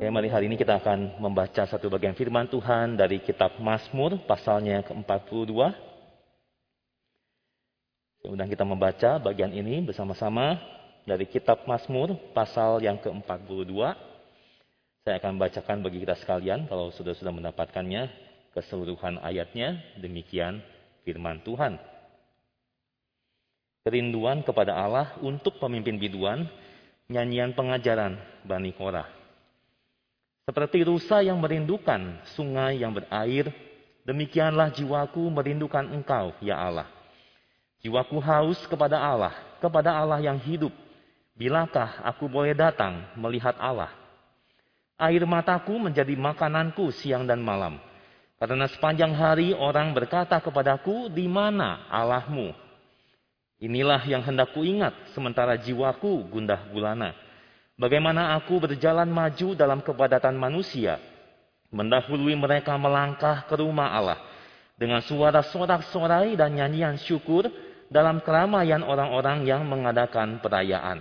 Ya, mari hari ini kita akan membaca satu bagian firman Tuhan dari kitab Mazmur pasalnya ke-42. Kemudian kita membaca bagian ini bersama-sama dari kitab Mazmur pasal yang ke-42. Saya akan bacakan bagi kita sekalian kalau sudah-sudah mendapatkannya keseluruhan ayatnya. Demikian firman Tuhan. Kerinduan kepada Allah untuk pemimpin biduan, nyanyian pengajaran Bani Korah. Seperti rusa yang merindukan sungai yang berair, demikianlah jiwaku merindukan engkau, ya Allah. Jiwaku haus kepada Allah, kepada Allah yang hidup. Bilakah aku boleh datang melihat Allah? Air mataku menjadi makananku siang dan malam. Karena sepanjang hari orang berkata kepadaku, di mana Allahmu? Inilah yang hendak kuingat sementara jiwaku gundah gulana Bagaimana aku berjalan maju dalam kepadatan manusia, mendahului mereka melangkah ke rumah Allah dengan suara sorak-sorai dan nyanyian syukur dalam keramaian orang-orang yang mengadakan perayaan.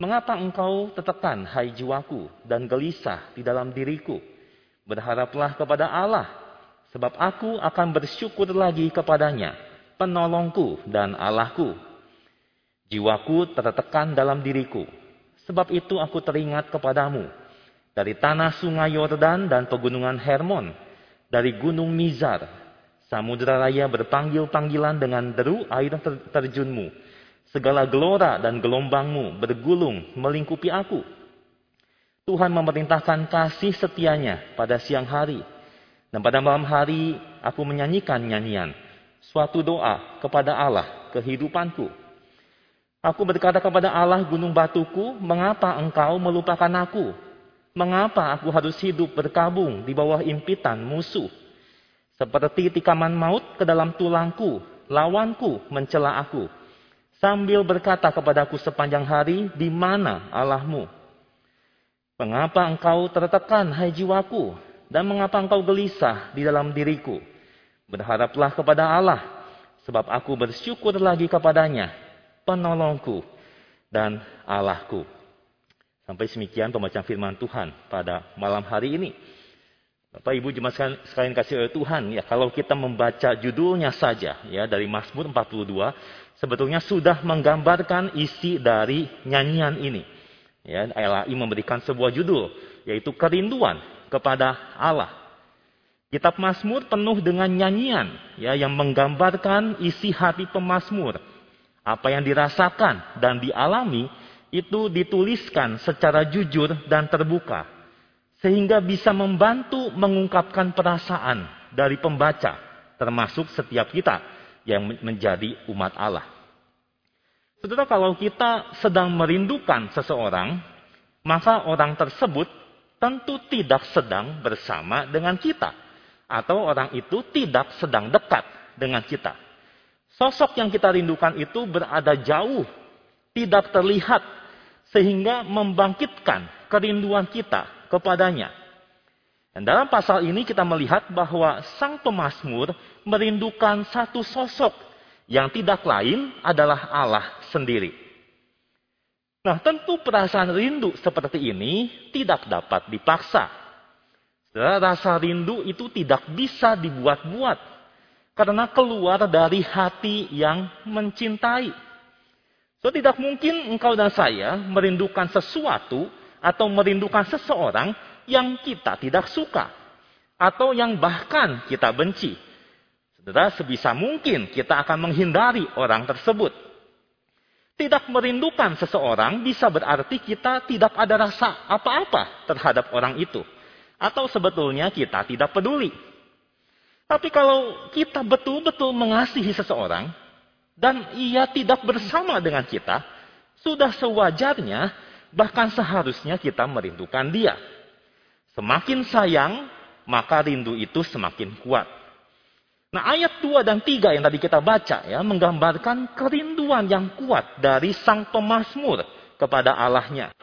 Mengapa engkau tertekan, hai jiwaku, dan gelisah di dalam diriku? Berharaplah kepada Allah, sebab aku akan bersyukur lagi kepadanya, penolongku dan Allahku. Jiwaku tertekan dalam diriku, Sebab itu aku teringat kepadamu dari tanah sungai Yordan dan pegunungan Hermon, dari gunung Mizar, samudera raya berpanggil-panggilan dengan deru air terjunmu. Segala gelora dan gelombangmu bergulung melingkupi aku. Tuhan memerintahkan kasih setianya pada siang hari. Dan pada malam hari aku menyanyikan nyanyian. Suatu doa kepada Allah kehidupanku. Aku berkata kepada Allah gunung batuku, mengapa engkau melupakan aku? Mengapa aku harus hidup berkabung di bawah impitan musuh? Seperti tikaman maut ke dalam tulangku, lawanku mencela aku. Sambil berkata kepadaku sepanjang hari, di mana Allahmu? Mengapa engkau tertekan, hai jiwaku? Dan mengapa engkau gelisah di dalam diriku? Berharaplah kepada Allah, sebab aku bersyukur lagi kepadanya penolongku dan Allahku. Sampai semikian pembacaan firman Tuhan pada malam hari ini. Bapak Ibu jemaat sekalian kasih oleh Tuhan, ya kalau kita membaca judulnya saja ya dari Mazmur 42, sebetulnya sudah menggambarkan isi dari nyanyian ini. Ya, LAI memberikan sebuah judul yaitu kerinduan kepada Allah. Kitab Mazmur penuh dengan nyanyian ya yang menggambarkan isi hati pemazmur apa yang dirasakan dan dialami itu dituliskan secara jujur dan terbuka. Sehingga bisa membantu mengungkapkan perasaan dari pembaca. Termasuk setiap kita yang menjadi umat Allah. Saudara kalau kita sedang merindukan seseorang. Maka orang tersebut tentu tidak sedang bersama dengan kita. Atau orang itu tidak sedang dekat dengan kita. Sosok yang kita rindukan itu berada jauh, tidak terlihat, sehingga membangkitkan kerinduan kita kepadanya. Dan dalam pasal ini kita melihat bahwa sang pemazmur merindukan satu sosok yang tidak lain adalah Allah sendiri. Nah, tentu perasaan rindu seperti ini tidak dapat dipaksa. Rasa rindu itu tidak bisa dibuat-buat karena keluar dari hati yang mencintai. So tidak mungkin engkau dan saya merindukan sesuatu atau merindukan seseorang yang kita tidak suka. Atau yang bahkan kita benci. Saudara, sebisa mungkin kita akan menghindari orang tersebut. Tidak merindukan seseorang bisa berarti kita tidak ada rasa apa-apa terhadap orang itu. Atau sebetulnya kita tidak peduli tapi kalau kita betul-betul mengasihi seseorang dan ia tidak bersama dengan kita, sudah sewajarnya bahkan seharusnya kita merindukan dia. Semakin sayang, maka rindu itu semakin kuat. Nah ayat 2 dan 3 yang tadi kita baca ya menggambarkan kerinduan yang kuat dari sang pemazmur kepada Allahnya.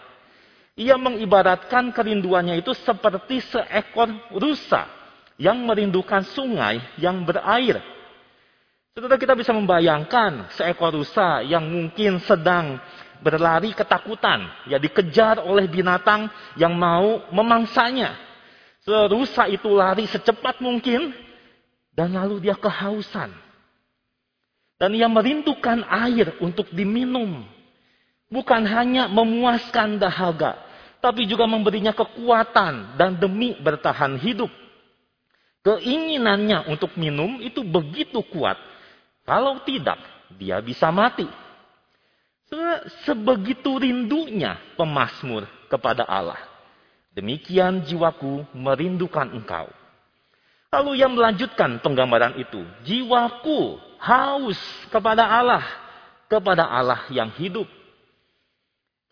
Ia mengibaratkan kerinduannya itu seperti seekor rusa yang merindukan sungai yang berair. Saudara kita bisa membayangkan seekor rusa yang mungkin sedang berlari ketakutan, ya dikejar oleh binatang yang mau memangsanya. Rusa itu lari secepat mungkin dan lalu dia kehausan. Dan ia merindukan air untuk diminum. Bukan hanya memuaskan dahaga, tapi juga memberinya kekuatan dan demi bertahan hidup. Keinginannya untuk minum itu begitu kuat. Kalau tidak, dia bisa mati. Sebegitu rindunya pemazmur kepada Allah. Demikian jiwaku merindukan engkau. Lalu ia melanjutkan penggambaran itu. Jiwaku haus kepada Allah. Kepada Allah yang hidup.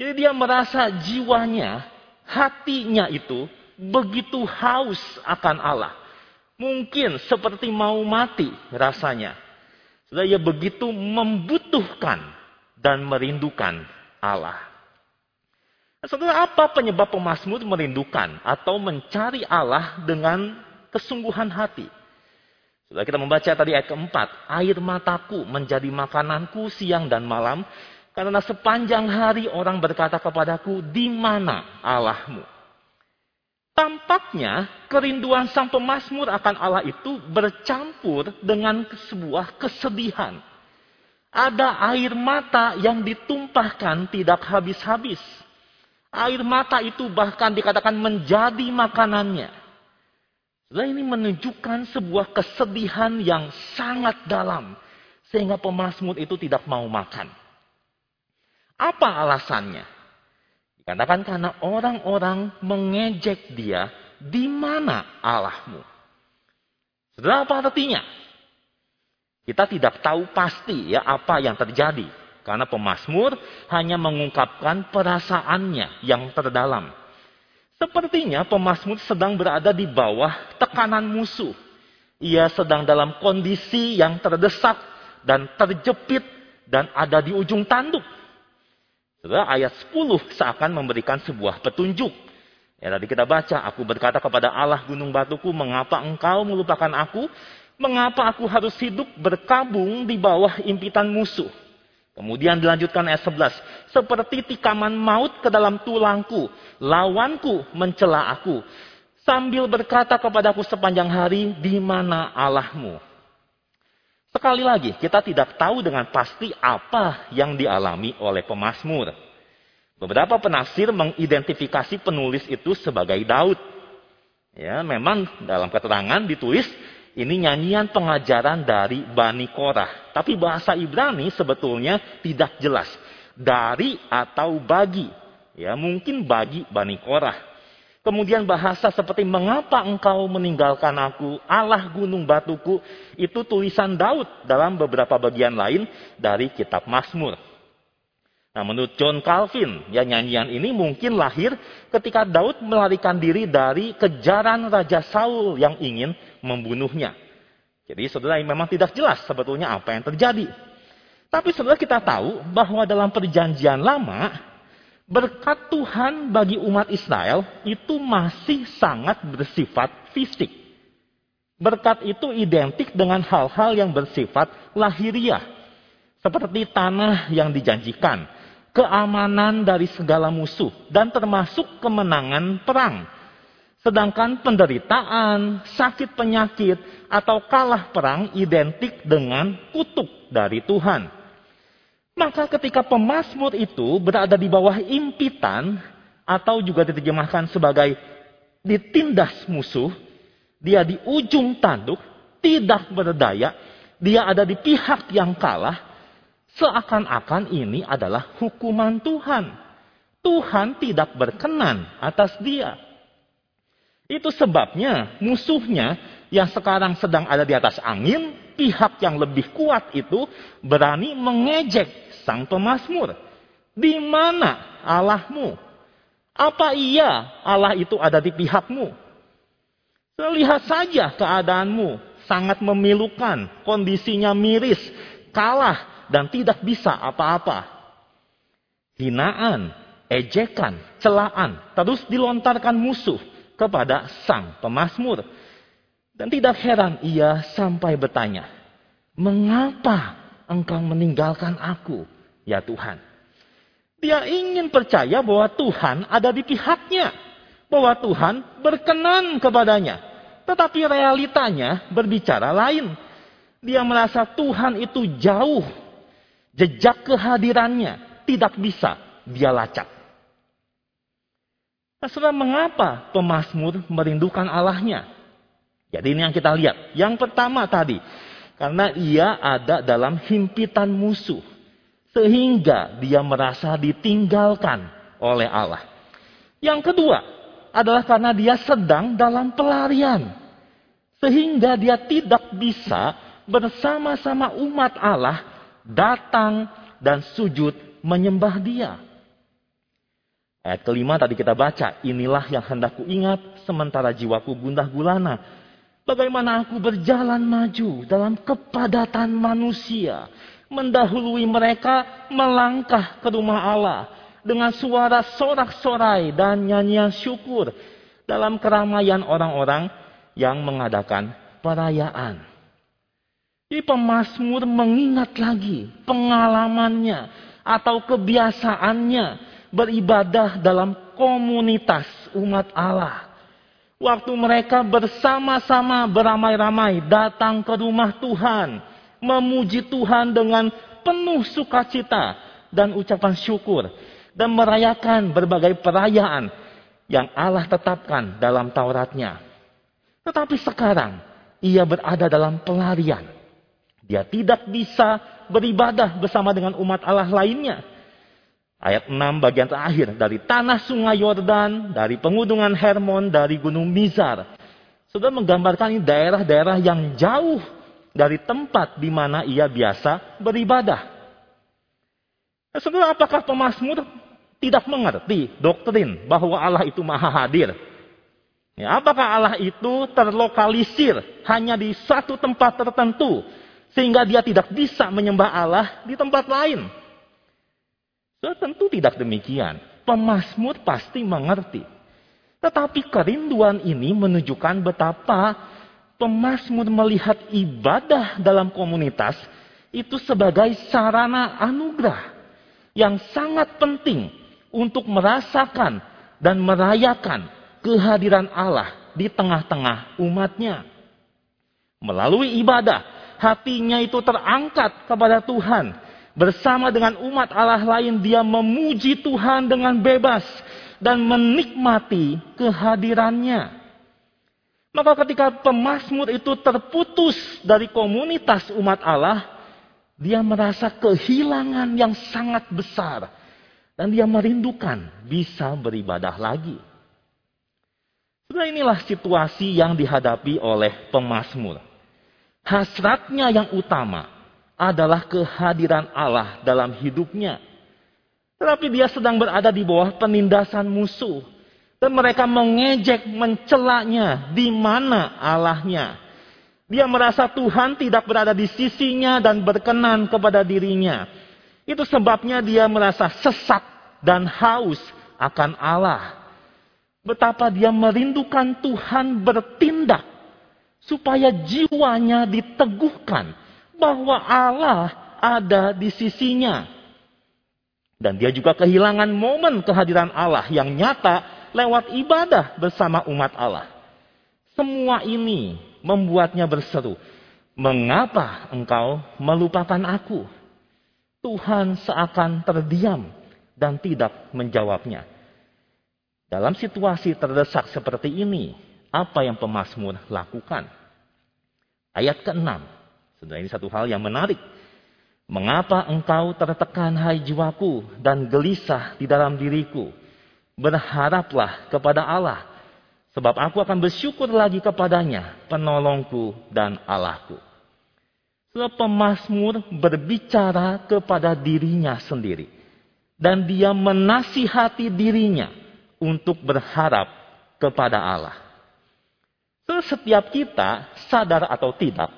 Jadi dia merasa jiwanya, hatinya itu begitu haus akan Allah. Mungkin seperti mau mati rasanya. Sudah ia begitu membutuhkan dan merindukan Allah. Saudara, apa penyebab pemazmur merindukan atau mencari Allah dengan kesungguhan hati? Sudah kita membaca tadi ayat keempat, air mataku menjadi makananku siang dan malam, karena sepanjang hari orang berkata kepadaku, di mana Allahmu? Tampaknya kerinduan sang pemazmur akan Allah itu bercampur dengan sebuah kesedihan. Ada air mata yang ditumpahkan tidak habis-habis. Air mata itu bahkan dikatakan menjadi makanannya. Dan ini menunjukkan sebuah kesedihan yang sangat dalam. Sehingga pemazmur itu tidak mau makan. Apa alasannya? Dikatakan karena orang-orang mengejek dia, di mana Allahmu? Saudara apa artinya? Kita tidak tahu pasti ya apa yang terjadi. Karena pemazmur hanya mengungkapkan perasaannya yang terdalam. Sepertinya pemazmur sedang berada di bawah tekanan musuh. Ia sedang dalam kondisi yang terdesak dan terjepit dan ada di ujung tanduk. Saudara, ayat 10 seakan memberikan sebuah petunjuk. Ya, tadi kita baca, aku berkata kepada Allah gunung batuku, mengapa engkau melupakan aku? Mengapa aku harus hidup berkabung di bawah impitan musuh? Kemudian dilanjutkan ayat 11. Seperti tikaman maut ke dalam tulangku. Lawanku mencela aku. Sambil berkata kepadaku sepanjang hari, di mana Allahmu? Sekali lagi, kita tidak tahu dengan pasti apa yang dialami oleh pemazmur. Beberapa penafsir mengidentifikasi penulis itu sebagai Daud. Ya, memang dalam keterangan ditulis ini nyanyian pengajaran dari Bani Korah. Tapi bahasa Ibrani sebetulnya tidak jelas. Dari atau bagi. Ya, mungkin bagi Bani Korah. Kemudian bahasa seperti mengapa engkau meninggalkan aku, Allah gunung batuku, itu tulisan Daud dalam beberapa bagian lain dari kitab Mazmur. Nah, menurut John Calvin, ya nyanyian ini mungkin lahir ketika Daud melarikan diri dari kejaran Raja Saul yang ingin membunuhnya. Jadi saudara memang tidak jelas sebetulnya apa yang terjadi. Tapi saudara kita tahu bahwa dalam perjanjian lama, berkat Tuhan bagi umat Israel itu masih sangat bersifat fisik. Berkat itu identik dengan hal-hal yang bersifat lahiriah. Seperti tanah yang dijanjikan, keamanan dari segala musuh, dan termasuk kemenangan perang. Sedangkan penderitaan, sakit penyakit, atau kalah perang identik dengan kutuk dari Tuhan. Maka ketika pemazmur itu berada di bawah impitan, atau juga diterjemahkan sebagai ditindas musuh, dia di ujung tanduk, tidak berdaya, dia ada di pihak yang kalah, Seakan-akan ini adalah hukuman Tuhan. Tuhan tidak berkenan atas dia. Itu sebabnya musuhnya yang sekarang sedang ada di atas angin, pihak yang lebih kuat itu berani mengejek sang pemazmur. Di mana Allahmu? Apa iya Allah itu ada di pihakmu? Lihat saja keadaanmu, sangat memilukan, kondisinya miris, kalah dan tidak bisa apa-apa. Hinaan, ejekan, celaan terus dilontarkan musuh kepada sang pemazmur. Dan tidak heran ia sampai bertanya, "Mengapa engkau meninggalkan aku, ya Tuhan?" Dia ingin percaya bahwa Tuhan ada di pihaknya. Bahwa Tuhan berkenan kepadanya. Tetapi realitanya berbicara lain. Dia merasa Tuhan itu jauh. Jejak kehadirannya tidak bisa dia lacak. Saudara, mengapa pemazmur merindukan Allahnya? Jadi ini yang kita lihat. Yang pertama tadi, karena ia ada dalam himpitan musuh. Sehingga dia merasa ditinggalkan oleh Allah. Yang kedua adalah karena dia sedang dalam pelarian. Sehingga dia tidak bisa bersama-sama umat Allah datang dan sujud menyembah dia. Ayat kelima tadi kita baca, inilah yang hendak ingat sementara jiwaku gundah gulana. Bagaimana aku berjalan maju dalam kepadatan manusia mendahului mereka melangkah ke rumah Allah dengan suara sorak-sorai dan nyanyian syukur dalam keramaian orang-orang yang mengadakan perayaan. Di pemazmur mengingat lagi pengalamannya atau kebiasaannya beribadah dalam komunitas umat Allah. Waktu mereka bersama-sama beramai-ramai datang ke rumah Tuhan memuji Tuhan dengan penuh sukacita dan ucapan syukur dan merayakan berbagai perayaan yang Allah tetapkan dalam Tauratnya. Tetapi sekarang ia berada dalam pelarian. Dia tidak bisa beribadah bersama dengan umat Allah lainnya. Ayat 6 bagian terakhir dari tanah sungai Yordan, dari pengudungan Hermon, dari gunung Mizar. Sudah menggambarkan daerah-daerah yang jauh dari tempat di mana ia biasa beribadah. Nah, saudara, apakah pemazmur tidak mengerti doktrin bahwa Allah itu maha hadir? Ya, apakah Allah itu terlokalisir hanya di satu tempat tertentu sehingga dia tidak bisa menyembah Allah di tempat lain? So, tentu tidak demikian. Pemazmur pasti mengerti. Tetapi kerinduan ini menunjukkan betapa pemazmur melihat ibadah dalam komunitas itu sebagai sarana anugerah yang sangat penting untuk merasakan dan merayakan kehadiran Allah di tengah-tengah umatnya. Melalui ibadah, hatinya itu terangkat kepada Tuhan. Bersama dengan umat Allah lain, dia memuji Tuhan dengan bebas dan menikmati kehadirannya. Maka ketika pemazmur itu terputus dari komunitas umat Allah, dia merasa kehilangan yang sangat besar. Dan dia merindukan bisa beribadah lagi. Sudah inilah situasi yang dihadapi oleh pemazmur. Hasratnya yang utama adalah kehadiran Allah dalam hidupnya. Tetapi dia sedang berada di bawah penindasan musuh dan mereka mengejek, mencelaknya. Di mana Allahnya? Dia merasa Tuhan tidak berada di sisinya dan berkenan kepada dirinya. Itu sebabnya dia merasa sesat dan haus akan Allah. Betapa dia merindukan Tuhan bertindak supaya jiwanya diteguhkan bahwa Allah ada di sisinya. Dan dia juga kehilangan momen kehadiran Allah yang nyata lewat ibadah bersama umat Allah. Semua ini membuatnya berseru, "Mengapa engkau melupakan aku?" Tuhan seakan terdiam dan tidak menjawabnya. Dalam situasi terdesak seperti ini, apa yang pemazmur lakukan? Ayat ke-6. Sudah ini satu hal yang menarik. Mengapa engkau tertekan hai jiwaku dan gelisah di dalam diriku? berharaplah kepada Allah. Sebab aku akan bersyukur lagi kepadanya, penolongku dan Allahku. Sebab pemazmur berbicara kepada dirinya sendiri. Dan dia menasihati dirinya untuk berharap kepada Allah. Setiap kita, sadar atau tidak,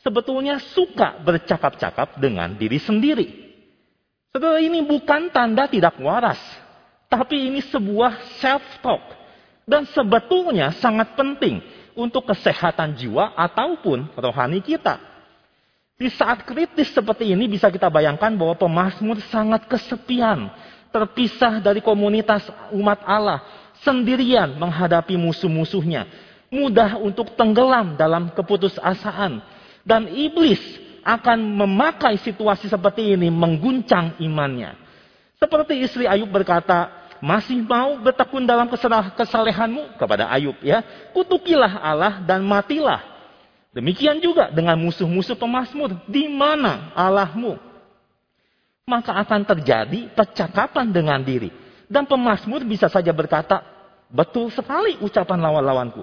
sebetulnya suka bercakap-cakap dengan diri sendiri. Saudara ini bukan tanda tidak waras, tapi ini sebuah self-talk. Dan sebetulnya sangat penting untuk kesehatan jiwa ataupun rohani kita. Di saat kritis seperti ini bisa kita bayangkan bahwa pemazmur sangat kesepian terpisah dari komunitas umat Allah, sendirian menghadapi musuh-musuhnya, mudah untuk tenggelam dalam keputusasaan, dan iblis akan memakai situasi seperti ini mengguncang imannya. Seperti istri Ayub berkata, masih mau bertekun dalam kesalehanmu kepada Ayub ya. Kutukilah Allah dan matilah. Demikian juga dengan musuh-musuh pemasmur. Di mana Allahmu? Maka akan terjadi percakapan dengan diri. Dan pemasmur bisa saja berkata, betul sekali ucapan lawan-lawanku.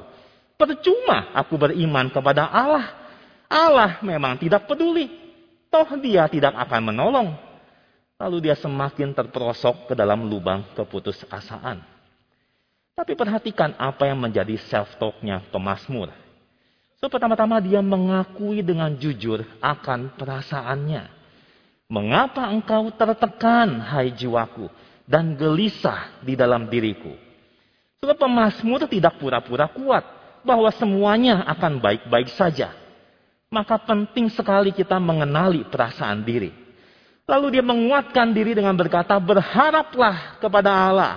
Percuma aku beriman kepada Allah. Allah memang tidak peduli. Toh dia tidak akan menolong. Lalu dia semakin terperosok ke dalam lubang keputusasaan. Tapi perhatikan apa yang menjadi self-talknya pemasmur. So pertama-tama dia mengakui dengan jujur akan perasaannya. Mengapa engkau tertekan, hai jiwaku, dan gelisah di dalam diriku? Sebab pemasmur tidak pura-pura kuat bahwa semuanya akan baik-baik saja. Maka penting sekali kita mengenali perasaan diri. Lalu dia menguatkan diri dengan berkata, berharaplah kepada Allah.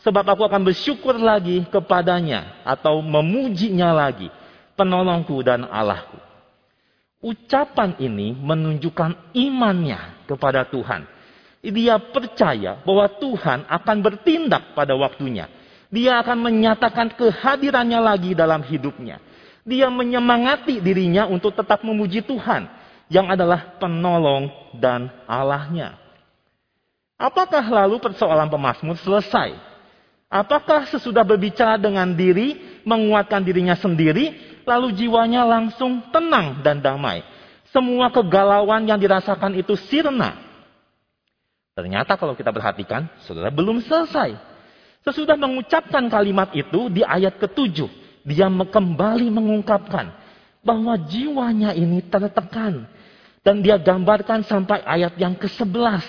Sebab aku akan bersyukur lagi kepadanya atau memujinya lagi penolongku dan Allahku. Ucapan ini menunjukkan imannya kepada Tuhan. Dia percaya bahwa Tuhan akan bertindak pada waktunya. Dia akan menyatakan kehadirannya lagi dalam hidupnya. Dia menyemangati dirinya untuk tetap memuji Tuhan yang adalah penolong dan Allahnya. Apakah lalu persoalan pemasmur selesai? Apakah sesudah berbicara dengan diri, menguatkan dirinya sendiri, lalu jiwanya langsung tenang dan damai. Semua kegalauan yang dirasakan itu sirna. Ternyata kalau kita perhatikan, saudara belum selesai. Sesudah mengucapkan kalimat itu di ayat ketujuh, dia kembali mengungkapkan bahwa jiwanya ini tertekan. Dan dia gambarkan sampai ayat yang ke-11.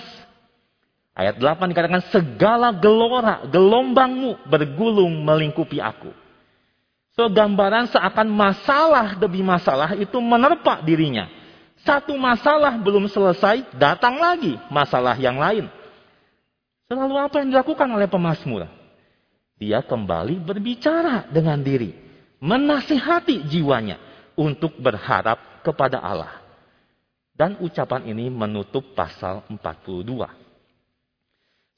Ayat 8 dikatakan, segala gelora, gelombangmu bergulung melingkupi aku. So gambaran seakan masalah demi masalah itu menerpa dirinya. Satu masalah belum selesai, datang lagi masalah yang lain. Selalu apa yang dilakukan oleh pemasmur? Dia kembali berbicara dengan diri. Menasihati jiwanya untuk berharap kepada Allah. Dan ucapan ini menutup pasal 42.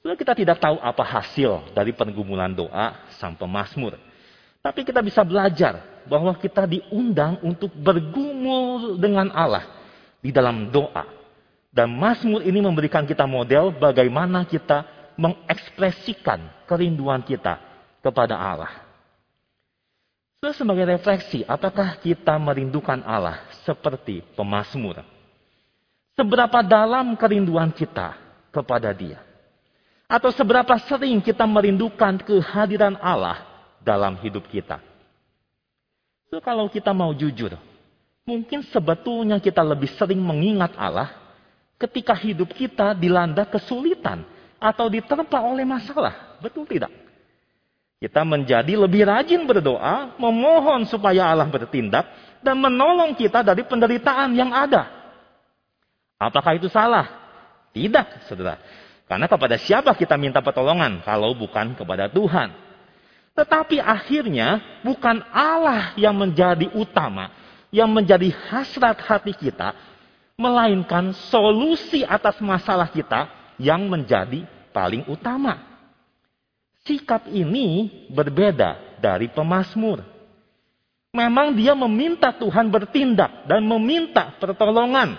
Sudah kita tidak tahu apa hasil dari pergumulan doa sang pemasmur. Tapi kita bisa belajar bahwa kita diundang untuk bergumul dengan Allah di dalam doa. Dan Mazmur ini memberikan kita model bagaimana kita mengekspresikan kerinduan kita kepada Allah. Sebagai refleksi, apakah kita merindukan Allah seperti pemazmur? Seberapa dalam kerinduan kita kepada Dia? Atau seberapa sering kita merindukan kehadiran Allah dalam hidup kita. So, kalau kita mau jujur, mungkin sebetulnya kita lebih sering mengingat Allah ketika hidup kita dilanda kesulitan atau diterpa oleh masalah. Betul tidak? Kita menjadi lebih rajin berdoa, memohon supaya Allah bertindak, dan menolong kita dari penderitaan yang ada. Apakah itu salah? Tidak, saudara. Karena kepada siapa kita minta pertolongan kalau bukan kepada Tuhan? Tetapi akhirnya bukan Allah yang menjadi utama, yang menjadi hasrat hati kita, melainkan solusi atas masalah kita yang menjadi paling utama. Sikap ini berbeda dari pemazmur. Memang dia meminta Tuhan bertindak dan meminta pertolongan.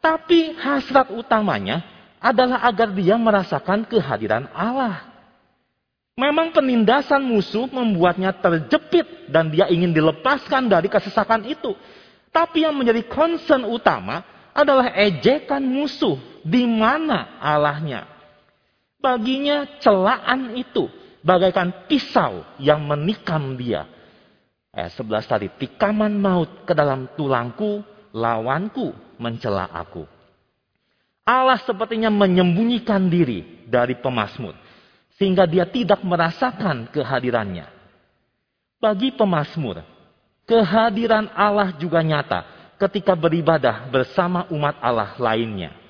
Tapi hasrat utamanya adalah agar dia merasakan kehadiran Allah. Memang penindasan musuh membuatnya terjepit dan dia ingin dilepaskan dari kesesakan itu. Tapi yang menjadi concern utama adalah ejekan musuh di mana Allahnya. Baginya celaan itu bagaikan pisau yang menikam dia. Ayat 11 tadi, tikaman maut ke dalam tulangku, lawanku mencela aku. Allah sepertinya menyembunyikan diri dari pemasmur sehingga dia tidak merasakan kehadirannya. Bagi pemazmur, kehadiran Allah juga nyata ketika beribadah bersama umat Allah lainnya.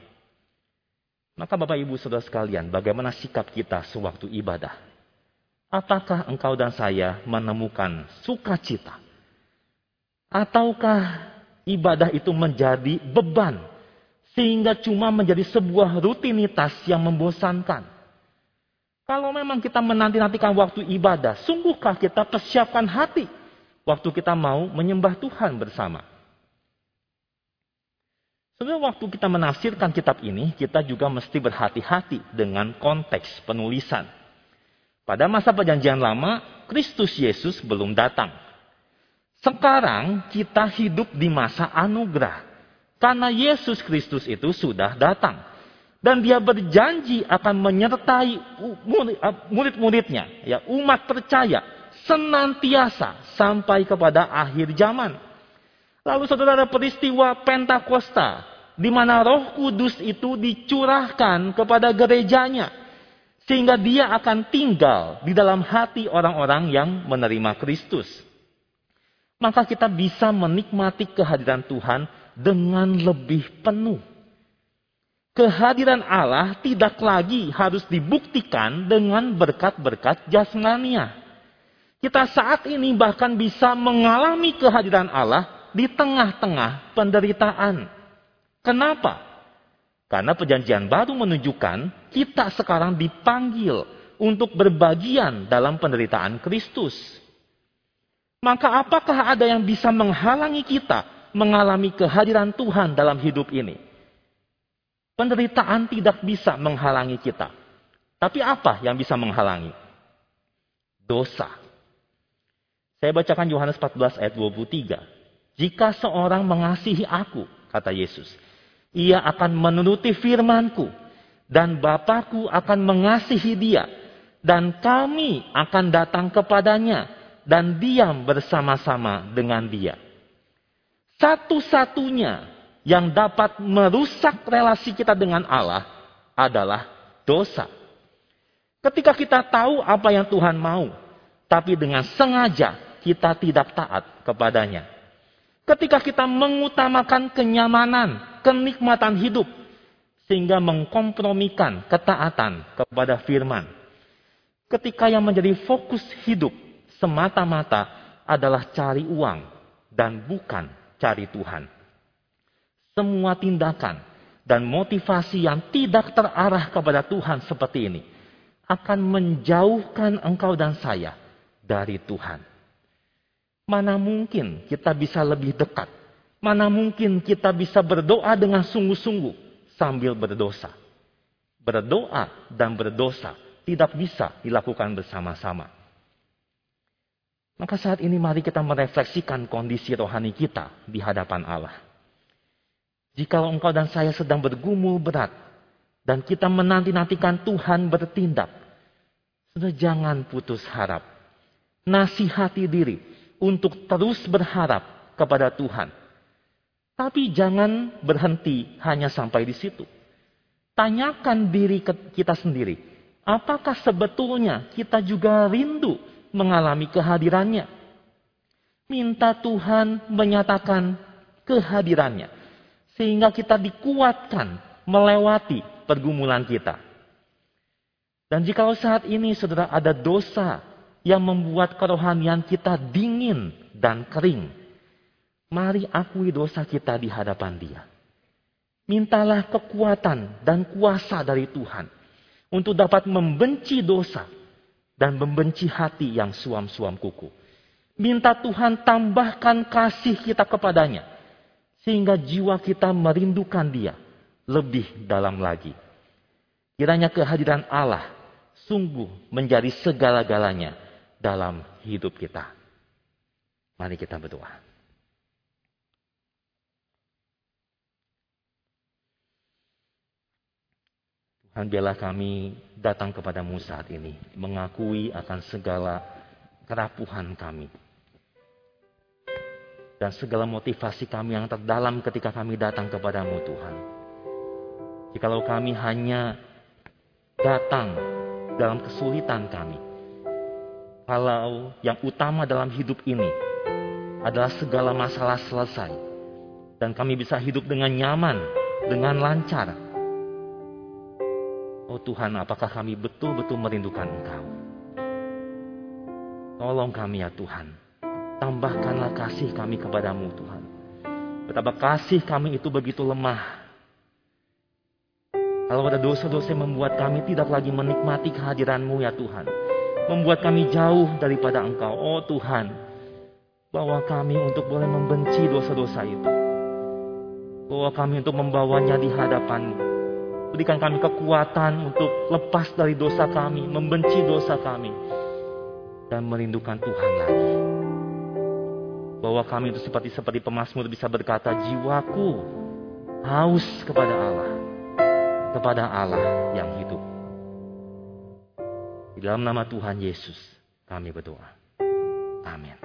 Maka Bapak Ibu Saudara sekalian, bagaimana sikap kita sewaktu ibadah? Apakah engkau dan saya menemukan sukacita? Ataukah ibadah itu menjadi beban sehingga cuma menjadi sebuah rutinitas yang membosankan? Kalau memang kita menanti-nantikan waktu ibadah, sungguhkah kita persiapkan hati waktu kita mau menyembah Tuhan bersama? Sebenarnya waktu kita menafsirkan kitab ini, kita juga mesti berhati-hati dengan konteks penulisan. Pada masa perjanjian lama, Kristus Yesus belum datang. Sekarang kita hidup di masa anugerah. Karena Yesus Kristus itu sudah datang. Dan dia berjanji akan menyertai murid-muridnya, ya umat percaya, senantiasa sampai kepada akhir zaman. Lalu saudara ada peristiwa Pentakosta di mana Roh Kudus itu dicurahkan kepada gerejanya sehingga dia akan tinggal di dalam hati orang-orang yang menerima Kristus. Maka kita bisa menikmati kehadiran Tuhan dengan lebih penuh. Kehadiran Allah tidak lagi harus dibuktikan dengan berkat-berkat jasmania. Kita saat ini bahkan bisa mengalami kehadiran Allah di tengah-tengah penderitaan. Kenapa? Karena perjanjian baru menunjukkan kita sekarang dipanggil untuk berbagian dalam penderitaan Kristus. Maka apakah ada yang bisa menghalangi kita mengalami kehadiran Tuhan dalam hidup ini? Penderitaan tidak bisa menghalangi kita. Tapi apa yang bisa menghalangi? Dosa. Saya bacakan Yohanes 14 ayat 23. Jika seorang mengasihi aku, kata Yesus, ia akan menuruti firmanku, dan Bapakku akan mengasihi dia, dan kami akan datang kepadanya, dan diam bersama-sama dengan dia. Satu-satunya yang dapat merusak relasi kita dengan Allah adalah dosa. Ketika kita tahu apa yang Tuhan mau, tapi dengan sengaja kita tidak taat kepadanya. Ketika kita mengutamakan kenyamanan, kenikmatan hidup, sehingga mengkompromikan ketaatan kepada firman. Ketika yang menjadi fokus hidup semata-mata adalah cari uang dan bukan cari Tuhan. Semua tindakan dan motivasi yang tidak terarah kepada Tuhan seperti ini akan menjauhkan engkau dan saya dari Tuhan. Mana mungkin kita bisa lebih dekat? Mana mungkin kita bisa berdoa dengan sungguh-sungguh sambil berdosa? Berdoa dan berdosa tidak bisa dilakukan bersama-sama. Maka saat ini mari kita merefleksikan kondisi rohani kita di hadapan Allah. Jikalau engkau dan saya sedang bergumul berat dan kita menanti-nantikan Tuhan bertindak, sudah jangan putus harap. Nasihati diri, untuk terus berharap kepada Tuhan. Tapi jangan berhenti hanya sampai di situ. Tanyakan diri kita sendiri, apakah sebetulnya kita juga rindu mengalami kehadirannya? Minta Tuhan menyatakan kehadirannya, sehingga kita dikuatkan melewati pergumulan kita. Dan jika saat ini saudara ada dosa yang membuat kerohanian kita dingin dan kering. Mari akui dosa kita di hadapan Dia. Mintalah kekuatan dan kuasa dari Tuhan untuk dapat membenci dosa dan membenci hati yang suam-suam kuku. Minta Tuhan tambahkan kasih kita kepadanya sehingga jiwa kita merindukan Dia lebih dalam lagi. Kiranya kehadiran Allah sungguh menjadi segala-galanya dalam hidup kita. Mari kita berdoa. Tuhan biarlah kami datang kepadamu saat ini. Mengakui akan segala kerapuhan kami. Dan segala motivasi kami yang terdalam ketika kami datang kepadamu Tuhan. Jikalau kami hanya datang dalam kesulitan kami kalau yang utama dalam hidup ini adalah segala masalah selesai dan kami bisa hidup dengan nyaman, dengan lancar. Oh Tuhan, apakah kami betul-betul merindukan Engkau? Tolong kami ya Tuhan. Tambahkanlah kasih kami kepadamu Tuhan. Betapa kasih kami itu begitu lemah. Kalau ada dosa-dosa yang membuat kami tidak lagi menikmati kehadiranmu ya Tuhan. Membuat kami jauh daripada Engkau. Oh Tuhan, bawa kami untuk boleh membenci dosa-dosa itu. Bawa kami untuk membawanya di hadapanmu. Berikan kami kekuatan untuk lepas dari dosa kami, membenci dosa kami, dan merindukan Tuhan lagi. Bahwa kami itu seperti seperti pemasmur bisa berkata, jiwaku haus kepada Allah, kepada Allah yang hidup. Di dalam nama Tuhan Yesus kami berdoa. Amin.